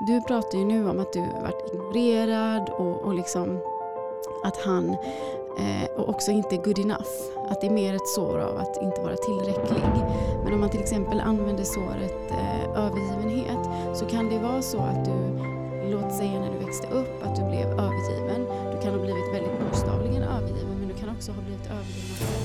du pratar ju nu om att du varit ignorerad och, och liksom att han eh, och också inte good enough. Att det är mer ett sår av att inte vara tillräcklig. Men om man till exempel använder såret eh, övergivenhet så kan det vara så att du, låt säga när du växte upp, att du blev övergiven. Du kan ha blivit väldigt bokstavligen övergiven men du kan också ha blivit övergiven